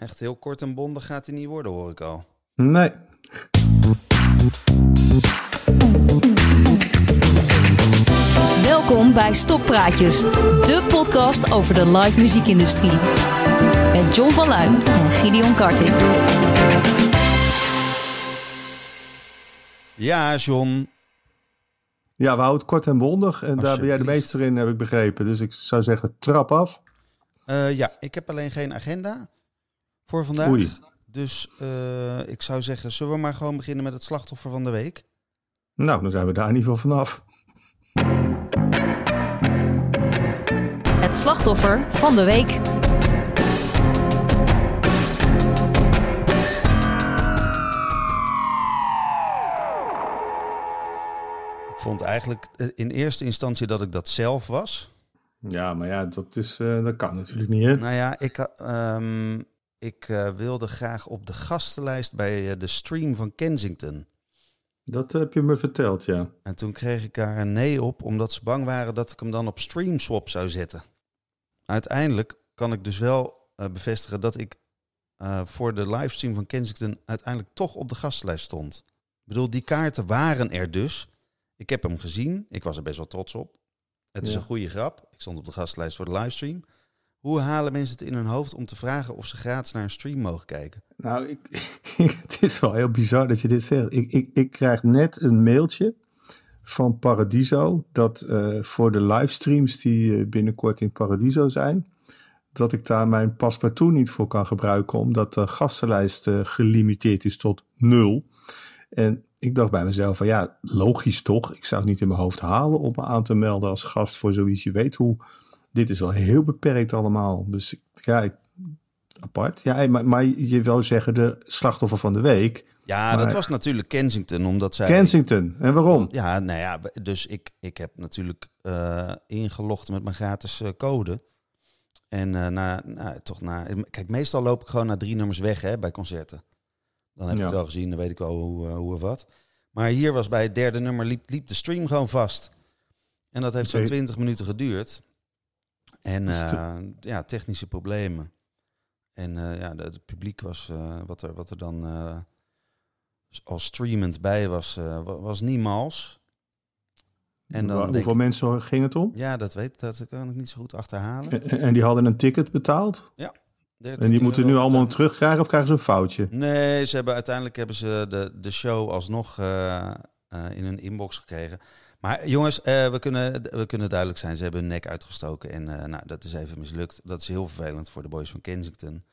Echt heel kort en bondig gaat hij niet worden, hoor ik al. Nee. Welkom bij Stoppraatjes, de podcast over de live muziekindustrie. Met John van Luijn en Gideon Karting. Ja, John. Ja, we houden het kort en bondig. En daar ben jij de meester in, heb ik begrepen. Dus ik zou zeggen, trap af. Eh, ja, ik heb alleen geen agenda voor vandaag. Oei. Dus eh, ik zou zeggen, zullen we maar gewoon beginnen met het slachtoffer van de week? Nou, dan zijn we daar in ieder geval vanaf. Het slachtoffer van de week. Ik vond eigenlijk eh, in eerste instantie dat ik dat zelf was. Ja, maar ja, dat, is, eh, dat kan natuurlijk niet, hè? Nou ja, ik, ehm, ik eh, wilde graag op de gastenlijst bij eh, de stream van Kensington. Dat heb je me verteld, ja. En toen kreeg ik daar een nee op, omdat ze bang waren dat ik hem dan op StreamSwap zou zetten. Uiteindelijk kan ik dus wel eh, bevestigen dat ik voor de livestream van Kensington uiteindelijk toch op de gastenlijst stond. Ik bedoel, die kaarten waren er dus. Ik heb hem gezien. Ik was er best wel trots op. Het is een goede grap. Ik stond op de gastenlijst voor de livestream. Hoe halen mensen het in hun hoofd om te vragen of ze gratis naar een stream mogen kijken? Nou, ik, het is wel heel bizar dat je dit zegt. Ik, ik, ik krijg net een mailtje van Paradiso. Dat eh, voor de livestreams die eh, binnenkort in Paradiso zijn. Dat ik daar mijn paspartout niet voor kan gebruiken. Omdat de gastenlijst eh, gelimiteerd is tot nul. En ik dacht bij mezelf van ja, logisch toch. Ik zou het niet in mijn hoofd halen om me aan te melden als gast voor zoiets. Je weet hoe, dit is wel heel beperkt allemaal. Dus ja, ik- apart. Ja, maar, maar je wil zeggen de slachtoffer van de week. Ja, Maar- dat was natuurlijk Kensington, omdat zij... Kensington. En waarom? Ja, nou ja, dus ik, ik heb natuurlijk eh, ingelogd met mijn gratis eh, code. En eh, na, nou, toch na... Kijk, meestal loop ik gewoon na drie nummers weg hè, bij concerten. Dan heb ik Ja. het wel gezien, dan weet ik wel hoe, hoe of wat. Maar hier was bij het derde nummer, liep, liep de stream gewoon vast. En dat heeft zo'n Oké. 20 minuten geduurd. En Dus eh, ja, technische problemen. En eh, ja, het publiek was, eh, wat, er, wat er dan als streamend bij was, wa- was niet mals. En dan denk Hoeveel mensen ging het om? Ja, dat weet dat kan ik niet zo goed achterhalen. En, en die hadden een ticket betaald? 13 En die moeten nu allemaal terugkrijgen of krijgen ze een foutje? Nee, ze hebben uiteindelijk hebben ze de, de show alsnog in hun inbox gekregen. Maar jongens, eh, we, kunnen, we kunnen duidelijk zijn, ze hebben hun nek uitgestoken. En eh, nou, dat is even mislukt. Dat is heel vervelend voor de boys van Kensington.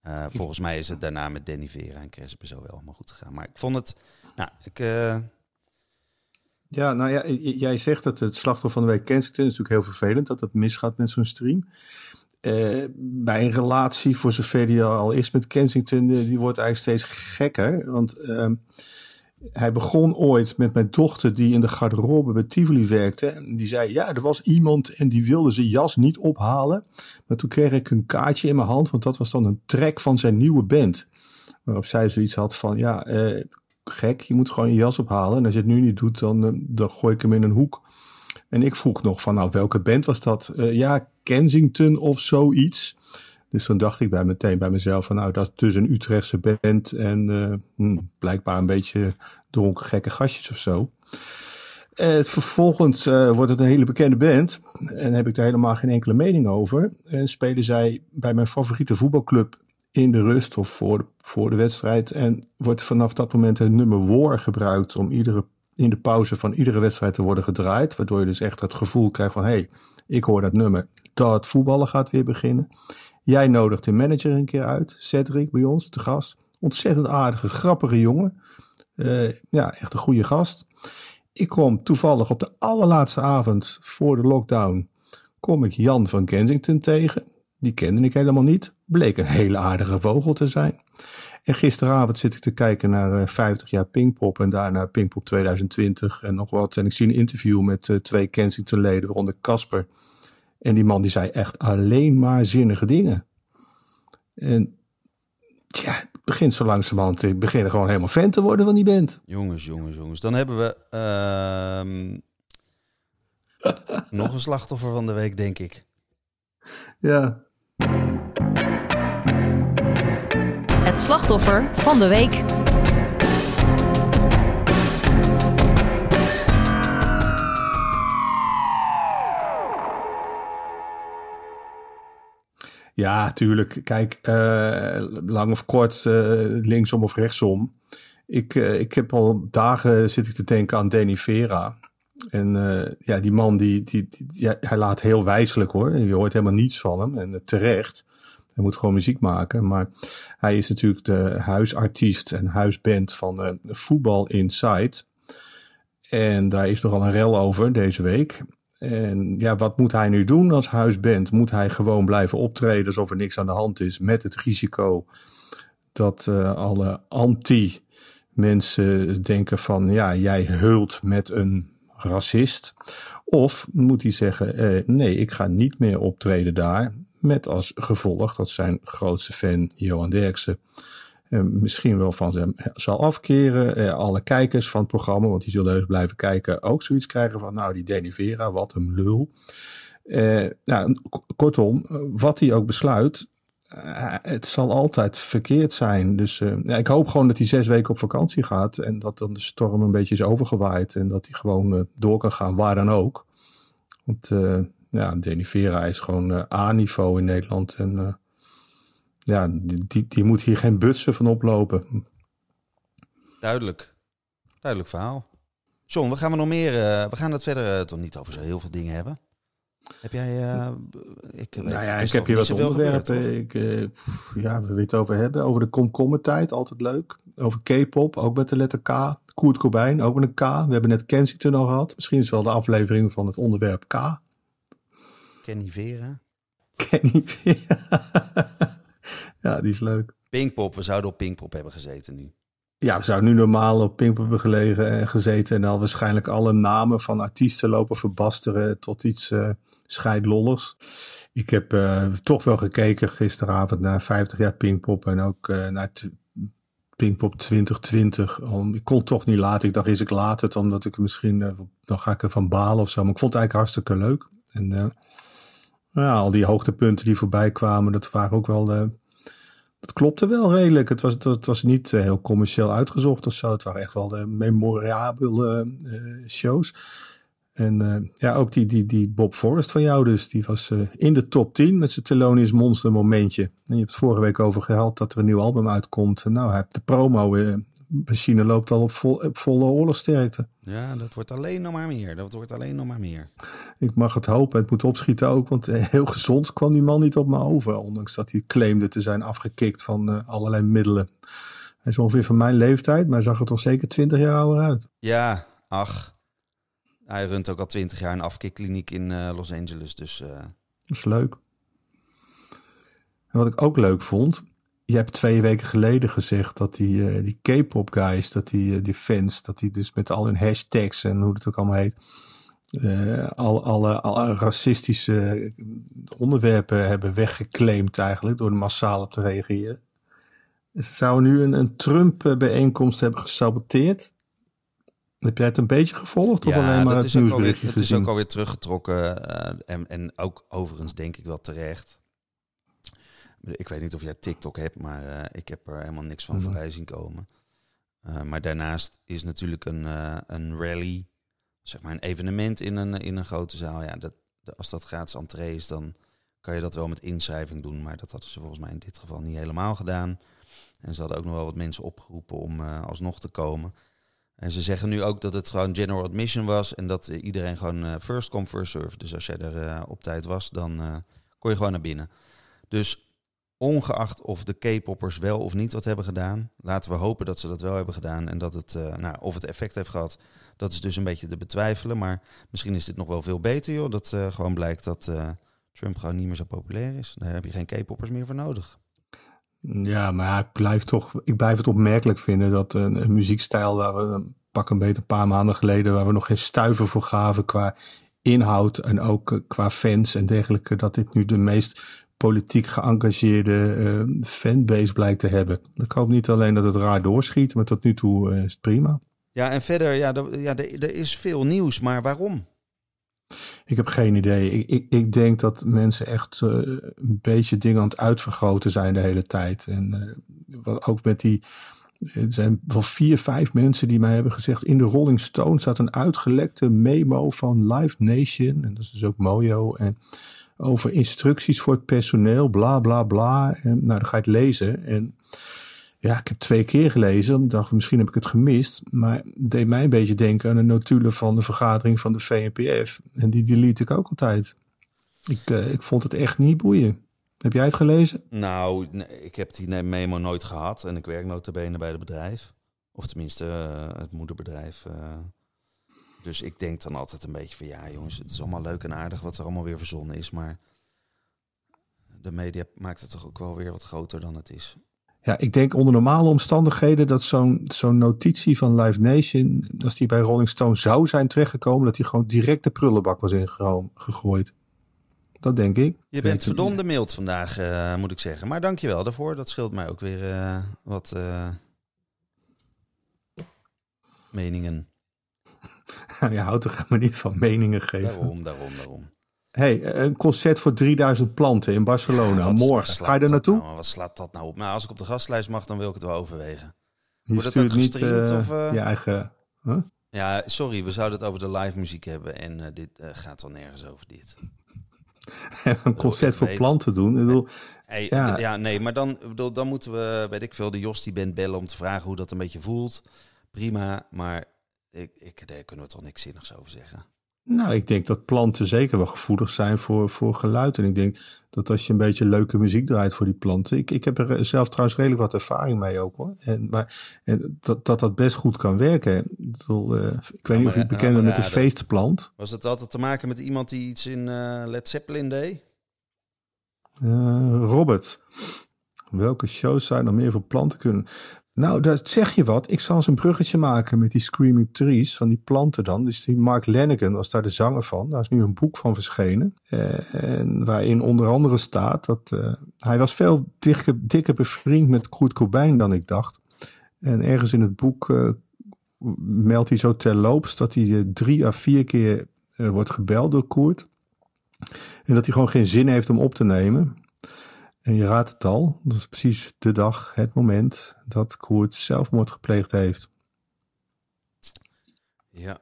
Eh, volgens mij is het daarna met Danny Vera en Crespo zo wel allemaal goed gegaan. Maar ik vond het... Nou, ik... Ja, nou ja, jij zegt dat het slachtoffer van de week Kensington is natuurlijk heel vervelend dat het misgaat met zo'n stream. Eh, bij een relatie, voor zover die al is met Kensington, die wordt eigenlijk steeds gekker. Want ehm, hij begon ooit met mijn dochter die in de garderobe bij Tivoli werkte. En die zei, ja, er was iemand en die wilde zijn jas niet ophalen. Maar toen kreeg ik een kaartje in mijn hand, want dat was dan een track van zijn nieuwe band. Waarop zij zoiets had van, ja, eh, gek, je moet gewoon je jas ophalen. En als je het nu niet doet, dan, eh, dan gooi ik hem in een hoek. En ik vroeg nog van, nou, welke band was dat? Eh, ja, Kensington of zoiets. Dus toen dacht ik bij meteen bij mezelf van, nou, dat is dus een Utrechtse band. En eh, hm, blijkbaar een beetje dronken gekke gastjes of zo. Eh, vervolgens eh, wordt het een hele bekende band. En heb ik daar helemaal geen enkele mening over. En spelen zij bij mijn favoriete voetbalclub in de rust of voor de, voor de wedstrijd. En wordt vanaf dat moment het nummer War gebruikt om iedere, in de pauze van iedere wedstrijd te worden gedraaid. Waardoor je dus echt het gevoel krijgt van, hé, hey, ik hoor dat nummer. Dat voetballen gaat weer beginnen. Jij nodigt de manager een keer uit, Cedric, bij ons, de gast. Ontzettend aardige, grappige jongen. Eh, ja, echt een goede gast. Ik kom toevallig op de allerlaatste avond voor de lockdown. Kom ik Jan van Kensington tegen. Die kende ik helemaal niet. Bleek een hele aardige vogel te zijn. En gisteravond zit ik te kijken naar eh, 50 jaar Pinkpop en daarna Pinkpop 2020 en nog wat. En ik zie een interview met eh, twee Kensington-leden, waaronder Casper. En die man die zei echt alleen maar zinnige dingen. En ja, het begint zo langzamerhand, ik begin gewoon helemaal fan te worden van die band. jongens, jongens, jongens. Dan hebben we ehm, nog een slachtoffer van de week, denk ik. Ja, Het slachtoffer van de week. Ja, tuurlijk. Kijk, uh, lang of kort, uh, linksom of rechtsom. Ik, uh, ik heb al dagen zit ik te denken aan Danny Vera. En ja, die man, die, die, hij laat heel wijselijk hoor. Je hoort helemaal niets van hem. En terecht. Hij moet gewoon muziek maken. Maar hij is natuurlijk de huisartiest en huisband van Voetbal Inside. En daar is nogal een rel over deze week. En ja, wat moet hij nu doen als huisband? Moet hij gewoon blijven optreden alsof er niks aan de hand is, met het risico dat uh, alle anti-mensen denken van ja, jij heult met een racist? Of moet hij zeggen, eh, nee, ik ga niet meer optreden daar, met als gevolg dat zijn grootste fan Johan Derksen misschien wel van ze zal afkeren. Uh, alle kijkers van het programma, want die zullen heus blijven kijken, ook zoiets krijgen van, nou, die Danny Vera, wat een lul. Nou, kortom, wat hij ook besluit, het zal altijd verkeerd zijn. Dus ja, ik hoop gewoon dat hij zes weken op vakantie gaat en dat dan de storm een beetje is overgewaaid en dat hij gewoon door kan gaan, waar dan ook. Want ja, Vera is gewoon A-niveau in Nederland en ja, die, die moet hier geen butsen van oplopen. Duidelijk. Duidelijk verhaal. John, we gaan we nog meer? Uh, we gaan het verder uh, toch niet over zo heel veel dingen hebben. Heb jij... Uh, ik weet, nou ja, ik heb hier wat onderwerpen. ik, ja, we het over hebben. Over de komkommertijd, altijd leuk. Over K-pop, ook met de letter K. Koert Cobain, ook met een K. We hebben net Kensington al gehad. Misschien is wel de aflevering van het onderwerp K. Kenny Vera. Kenny Vera. Ja, die is leuk. Pinkpop, we zouden op Pinkpop hebben gezeten nu. Ja, we zouden nu normaal op Pinkpop hebben gelegen en gezeten. En dan waarschijnlijk alle namen van artiesten lopen verbasteren tot iets uh, scheidlollers. Ik heb uh, toch wel gekeken gisteravond naar 50 jaar Pinkpop en ook uh, naar Pinkpop 2020. Om, ik kon toch niet laten. Ik dacht, is ik laat het, omdat ik misschien, dan ga ik ervan balen of zo. Maar ik vond het eigenlijk hartstikke leuk. En ja, al die hoogtepunten die voorbij kwamen, dat waren ook wel het klopte wel redelijk. Het was, het was niet eh, heel commercieel uitgezocht of zo. Het waren echt wel de memorabele uh, shows. En uh, ja, ook die, die, die Bob Forrest van jou dus. Die was uh, in de top 10 met zijn Thelonious Monster momentje. En je hebt het vorige week over gehad dat er een nieuw album uitkomt. En nou, hij heeft de promo machine loopt al op, vol, op volle oorlogsterkte. Ja, dat wordt alleen nog maar meer. Dat wordt alleen nog maar meer. Ik mag het hopen. Het moet opschieten ook. Want eh, heel gezond kwam die man niet op me over. Ondanks dat hij claimde te zijn afgekikt van uh, allerlei middelen. Hij is ongeveer van mijn leeftijd. Maar hij zag er toch zeker 20 jaar ouder uit. Ja, ach. Hij runt ook al 20 jaar een afkikkliniek in uh, Los Angeles. Dus, Dat is leuk. En wat ik ook leuk vond je hebt twee weken geleden gezegd dat die, uh, die K-pop guys, dat die, uh, die fans, dat die dus met al hun hashtags en hoe het ook allemaal heet, uh, al, alle, alle racistische onderwerpen hebben weggeclaimd eigenlijk door massaal op te reageren. Ze zouden nu een, een Trump-bijeenkomst hebben gesaboteerd. Heb jij het een beetje gevolgd? Of alleen maar het nieuwsberichtje Het is ook alweer teruggetrokken. en, en ook overigens denk ik wel terecht. Ik weet niet of jij TikTok hebt, maar uh, ik heb er helemaal niks van voorbij zien komen. Uh, maar daarnaast is natuurlijk een, uh, een rally, zeg maar een evenement in een, in een grote zaal. Ja, dat, als dat gratis entree is, dan kan je dat wel met inschrijving doen. Maar dat hadden ze volgens mij in dit geval niet helemaal gedaan. En ze hadden ook nog wel wat mensen opgeroepen om alsnog te komen. En ze zeggen nu ook dat het gewoon general admission was en dat iedereen gewoon first come, first serve. Dus als jij er op tijd was, dan kon je gewoon naar binnen. Dus ongeacht of de K-poppers wel of niet wat hebben gedaan. Laten we hopen dat ze dat wel hebben gedaan en dat het, uh, nou, of het effect heeft gehad. Dat is dus een beetje te betwijfelen. Maar misschien is dit nog wel veel beter, joh. Dat uh, gewoon blijkt dat uh, Trump gewoon niet meer zo populair is. Daar heb je geen K-poppers meer voor nodig. Ja, maar ik blijf, toch, ik blijf het opmerkelijk vinden dat een, een muziekstijl waar we pak een beetje een paar maanden geleden, waar we nog geen stuiver voor gaven qua inhoud en ook qua fans en dergelijke, dat dit nu de meest politiek geëngageerde uh, fanbase blijkt te hebben. Ik hoop niet alleen dat het raar doorschiet, maar tot nu toe uh, is het prima. Ja, en verder, ja, ja er is veel nieuws, maar waarom? Ik heb geen idee. Ik, ik, ik denk dat mensen echt uh, een beetje dingen aan het uitvergroten zijn de hele tijd. En ook met die. Er zijn wel vier, vijf mensen die mij hebben gezegd. In de Rolling Stone staat een uitgelekte memo van Live Nation. En dat is dus ook Mojo. En over instructies voor het personeel, bla bla bla. En, nou, dan ga het lezen. En ja, ik heb twee keer gelezen. Ik dacht, misschien heb ik het gemist. Maar het deed mij een beetje denken aan de notulen van de vergadering van de VNPF. En die delete ik ook altijd. Ik, uh, ik vond het echt niet boeien. Heb jij het gelezen? Nou, ik heb die memo nooit gehad. En ik werk notabene bij het bedrijf. Of tenminste, uh, het moederbedrijf. Uh, dus ik denk dan altijd een beetje van... Ja, jongens, het is allemaal leuk en aardig wat er allemaal weer verzonnen is. Maar de media maakt het toch ook wel weer wat groter dan het is. Ja, ik denk onder normale omstandigheden dat zo'n zo'n notitie van Live Nation, als die bij Rolling Stone zou zijn terechtgekomen, dat die gewoon direct de prullenbak was ingegooid. Dat denk ik. Je bent verdomde mild vandaag, uh, moet ik zeggen. Maar dankjewel daarvoor. Dat scheelt mij ook weer uh, wat uh, meningen. je houdt er maar niet van meningen geven. Daarom, daarom, daarom. hey, een concert voor 3000 planten in Barcelona. Ja, Morgen. Ga je er naartoe? Nou, wat slaat dat nou op? Nou, als ik op de gastlijst mag, dan wil ik het wel overwegen. Je Wordt het ook niet of, je eigen... Huh? Ja, sorry, we zouden het over de live muziek hebben. En dit gaat wel nergens over dit. een concert voor planten doen. Ik bedoel, hey, ja. ja. nee, maar dan, bedoel, dan moeten we, weet ik veel, de Jos die bent bellen om te vragen hoe dat een beetje voelt. Prima, maar ik, ik, daar kunnen we toch niks zinnigs over zeggen. Nou, ik denk dat planten zeker wel gevoelig zijn voor, voor geluid. En ik denk dat als je een beetje leuke muziek draait voor die planten. Ik, ik heb er zelf trouwens redelijk wat ervaring mee ook hoor. En, maar en dat, dat dat best goed kan werken. Uh, ik weet niet of je het bekend bent met de feestplant. Was het altijd te maken met iemand die iets in uh, Led Zeppelin deed? Uh, Robert. Welke shows zou je nog meer voor planten kunnen? Nou, dat zeg je wat. Ik zal eens een bruggetje maken met die Screaming Trees van die planten dan. Dus die Mark Lanigan was daar de zanger van. Daar is nu een boek van verschenen. Uh, en waarin onder andere staat dat uh, hij was veel dikke, dikker bevriend met Kurt Cobain dan ik dacht. En ergens in het boek uh, meldt hij zo terloops dat hij drie à vier keer wordt gebeld door Kurt. En dat hij gewoon geen zin heeft om op te nemen. En je raadt het al, dat is precies de dag, het moment dat Koert zelfmoord gepleegd heeft. Ja.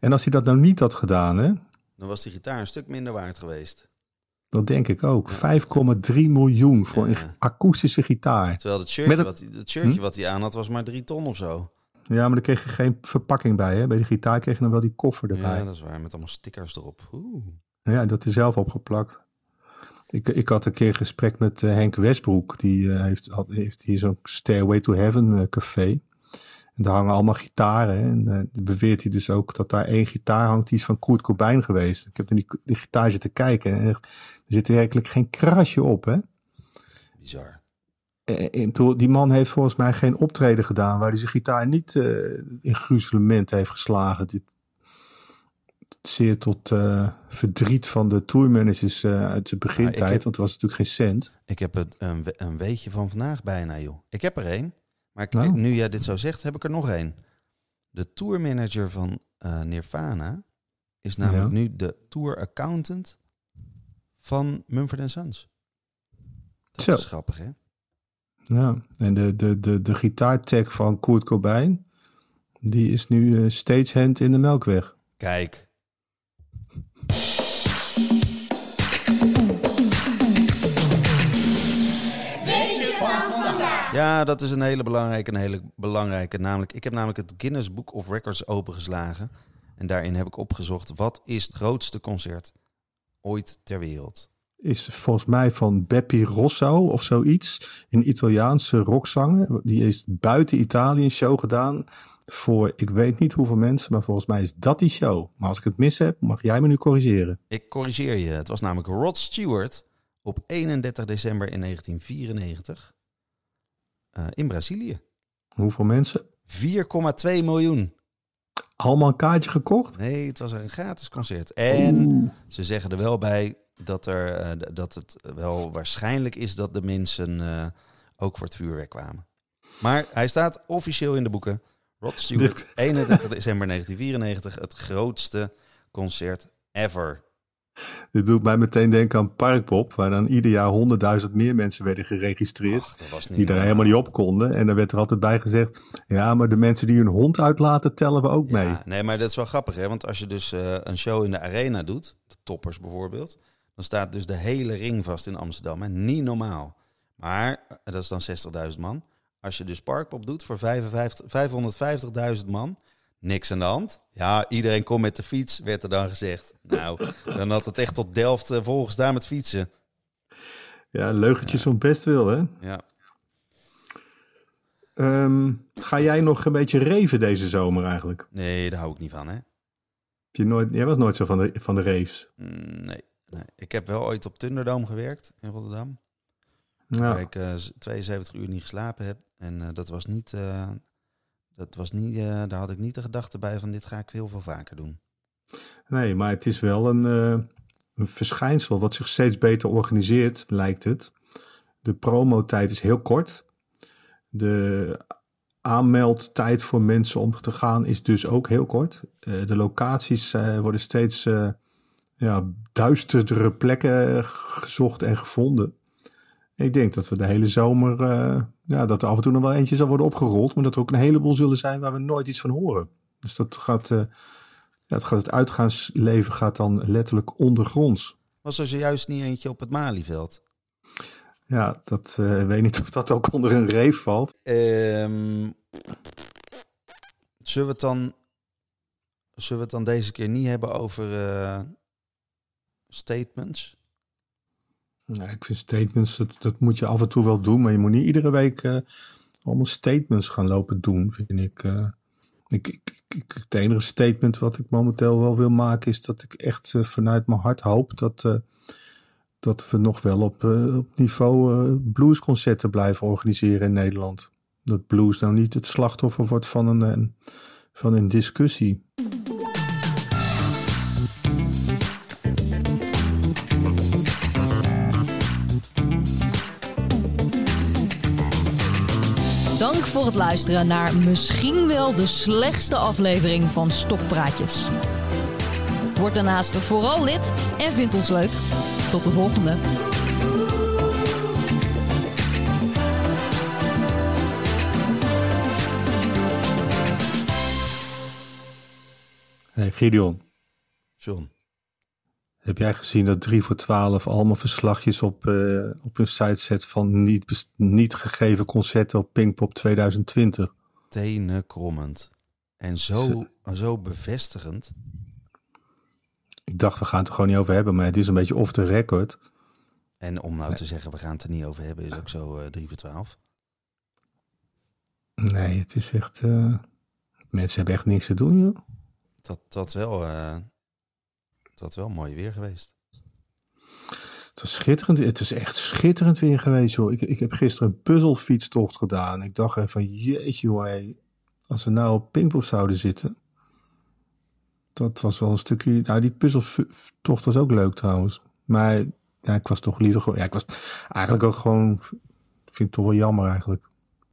En als hij dat nou niet had gedaan, hè? Dan was die gitaar een stuk minder waard geweest. Dat denk ik ook. 5,3 miljoen voor ja. een akoestische gitaar. Terwijl het shirtje, het, wat, het shirtje hm? wat hij aan had was maar 3 ton of zo. Ja, maar daar kreeg je geen verpakking bij. Hè? Bij de gitaar kreeg je dan wel die koffer erbij. Ja, dat is waar. Met allemaal stickers erop. Oeh. Ja, dat is zelf opgeplakt. Ik, ik had een keer een gesprek met uh, Henk Westbroek. Die uh, heeft, had, heeft hier zo'n Stairway to Heaven uh, café. En daar hangen allemaal gitaren. En uh, beweert hij dus ook dat daar één gitaar hangt. Die is van Kurt Cobain geweest. Ik heb naar die, die gitaar zitten kijken. En er, zit werkelijk geen krasje op, hè? Bizar. En, die man heeft volgens mij geen optreden gedaan waar hij zijn gitaar niet in gruzelement heeft geslagen. Dit, zeer tot uh, verdriet van de tourmanagers uh, uit de begintijd. Nou, heb, want er was natuurlijk geen cent. Ik heb het een, een weetje van vandaag bijna, joh. Ik heb er één. Maar ik, nou. nu jij dit zo zegt, heb ik er nog één. De tourmanager van uh, Nirvana is namelijk ja. nu de tour accountant van Mumford Sons. Dat zo. is grappig, hè? Ja, en de, de, de, de gitaartech van Kurt Cobain, die is nu stagehand in de Melkweg. Kijk, Ja, dat is een hele belangrijke, een hele belangrijke. Namelijk, ik heb namelijk het Guinness Book of Records opengeslagen. En daarin heb ik opgezocht, wat is het grootste concert ooit ter wereld? Is volgens mij van Beppe Rosso of zoiets. Een Italiaanse rockzanger. Die is buiten Italië een show gedaan voor ik weet niet hoeveel mensen, maar volgens mij is dat die show. Maar als ik het mis heb, mag jij me nu corrigeren. Ik corrigeer je. Het was namelijk Rod Stewart op 31 december in 1994 uh, in Brazilië. Hoeveel mensen? 4,2 miljoen. Allemaal een kaartje gekocht? Nee, het was een gratis concert. En Oeh. ze zeggen er wel bij dat, er, uh, dat het wel waarschijnlijk is dat de mensen uh, ook voor het vuurwerk kwamen. Maar hij staat officieel in de boeken. Rod Stewart, 31 december 1994, het grootste concert ever. Dit doet mij meteen denken aan Parkpop, waar dan ieder jaar honderdduizend meer mensen werden geregistreerd. Die daar helemaal niet op konden. En dan werd er altijd bij gezegd: ja, maar de mensen die hun hond uitlaten, tellen we ook mee. Ja, nee, maar dat is wel grappig, hè? Want als je dus eh, een show in de arena doet, de toppers bijvoorbeeld, dan staat dus de hele ring vast in Amsterdam. Hè? Niet normaal. Maar eh, dat is dan 60.000 man. Als je dus Parkpop doet voor 55 550.000 man, niks aan de hand. Ja, iedereen komt met de fiets, werd er dan gezegd. Nou, dan had het echt tot Delft uh, volgestaan met fietsen. Ja, leugentjes ja. om best wil, hè? Ja. Um, ga jij nog een beetje reven deze zomer eigenlijk? Nee, daar hou ik niet van, hè? Je nooit, jij was nooit zo van de, van de raves? Mm, nee, nee. Ik heb wel ooit op Thunderdome gewerkt in Rotterdam. Ja. Waar ik uh, 72 uur niet geslapen heb. En uh, dat was niet... Dat was niet uh, daar had ik niet de gedachte bij van dit ga ik heel veel vaker doen. Nee, maar het is wel een, uh, een verschijnsel wat zich steeds beter organiseert, lijkt het. De promotijd is heel kort. De aanmeldtijd voor mensen om te gaan is dus ook heel kort. Uh, de locaties worden steeds ja, duisterdere plekken gezocht en gevonden. Ik denk dat we de hele zomer, uh, ja, dat er af en toe nog wel eentje zal worden opgerold, maar dat er ook een heleboel zullen zijn waar we nooit iets van horen. Dus dat gaat, uh, ja, het, gaat het uitgaansleven gaat dan letterlijk ondergronds. Was er zojuist niet eentje op het Malieveld? Ja, dat uh, weet niet of dat ook onder een reef valt. Um, zullen we het dan, zullen we het dan deze keer niet hebben over statements? Ja, ik vind statements, dat, dat moet je af en toe wel doen, maar je moet niet iedere week uh, allemaal statements gaan lopen doen, vind ik. Uh, ik, ik, ik. Het enige statement wat ik momenteel wel wil maken is dat ik echt uh, vanuit mijn hart hoop dat, dat we nog wel op, op niveau bluesconcerten blijven organiseren in Nederland. Dat blues nou niet het slachtoffer wordt van een van een discussie. Dank voor het luisteren naar misschien wel de slechtste aflevering van Stokpraatjes. Word daarnaast vooral lid en vind ons leuk. Tot de volgende. Hey Gideon. John. Heb jij gezien dat 3 voor 12 allemaal verslagjes op, uh, op hun site zet van niet, niet gegeven concerten op Pinkpop 2020? Tenen krommend. En zo, zo bevestigend. Ik dacht, we gaan het er gewoon niet over hebben, maar het is een beetje off the record. En om nou nee. te zeggen, we gaan het er niet over hebben, is ook zo uh, 3 voor 12. Nee, het is echt... Uh, mensen hebben echt niks te doen, joh. Dat, dat wel... Uh, dat wel mooi weer geweest. Het was schitterend. Het is echt schitterend weer geweest, joh. Ik, ik heb gisteren een puzzelfietstocht gedaan. Ik dacht even van, jeetje, joh, als we nou op Pinkpop zouden zitten. Dat was wel een stukje... Nou, die puzzeltocht was ook leuk trouwens. Maar ja, ik was toch liever gewoon... Ja, ik was eigenlijk ook gewoon... Ik vind het toch wel jammer eigenlijk.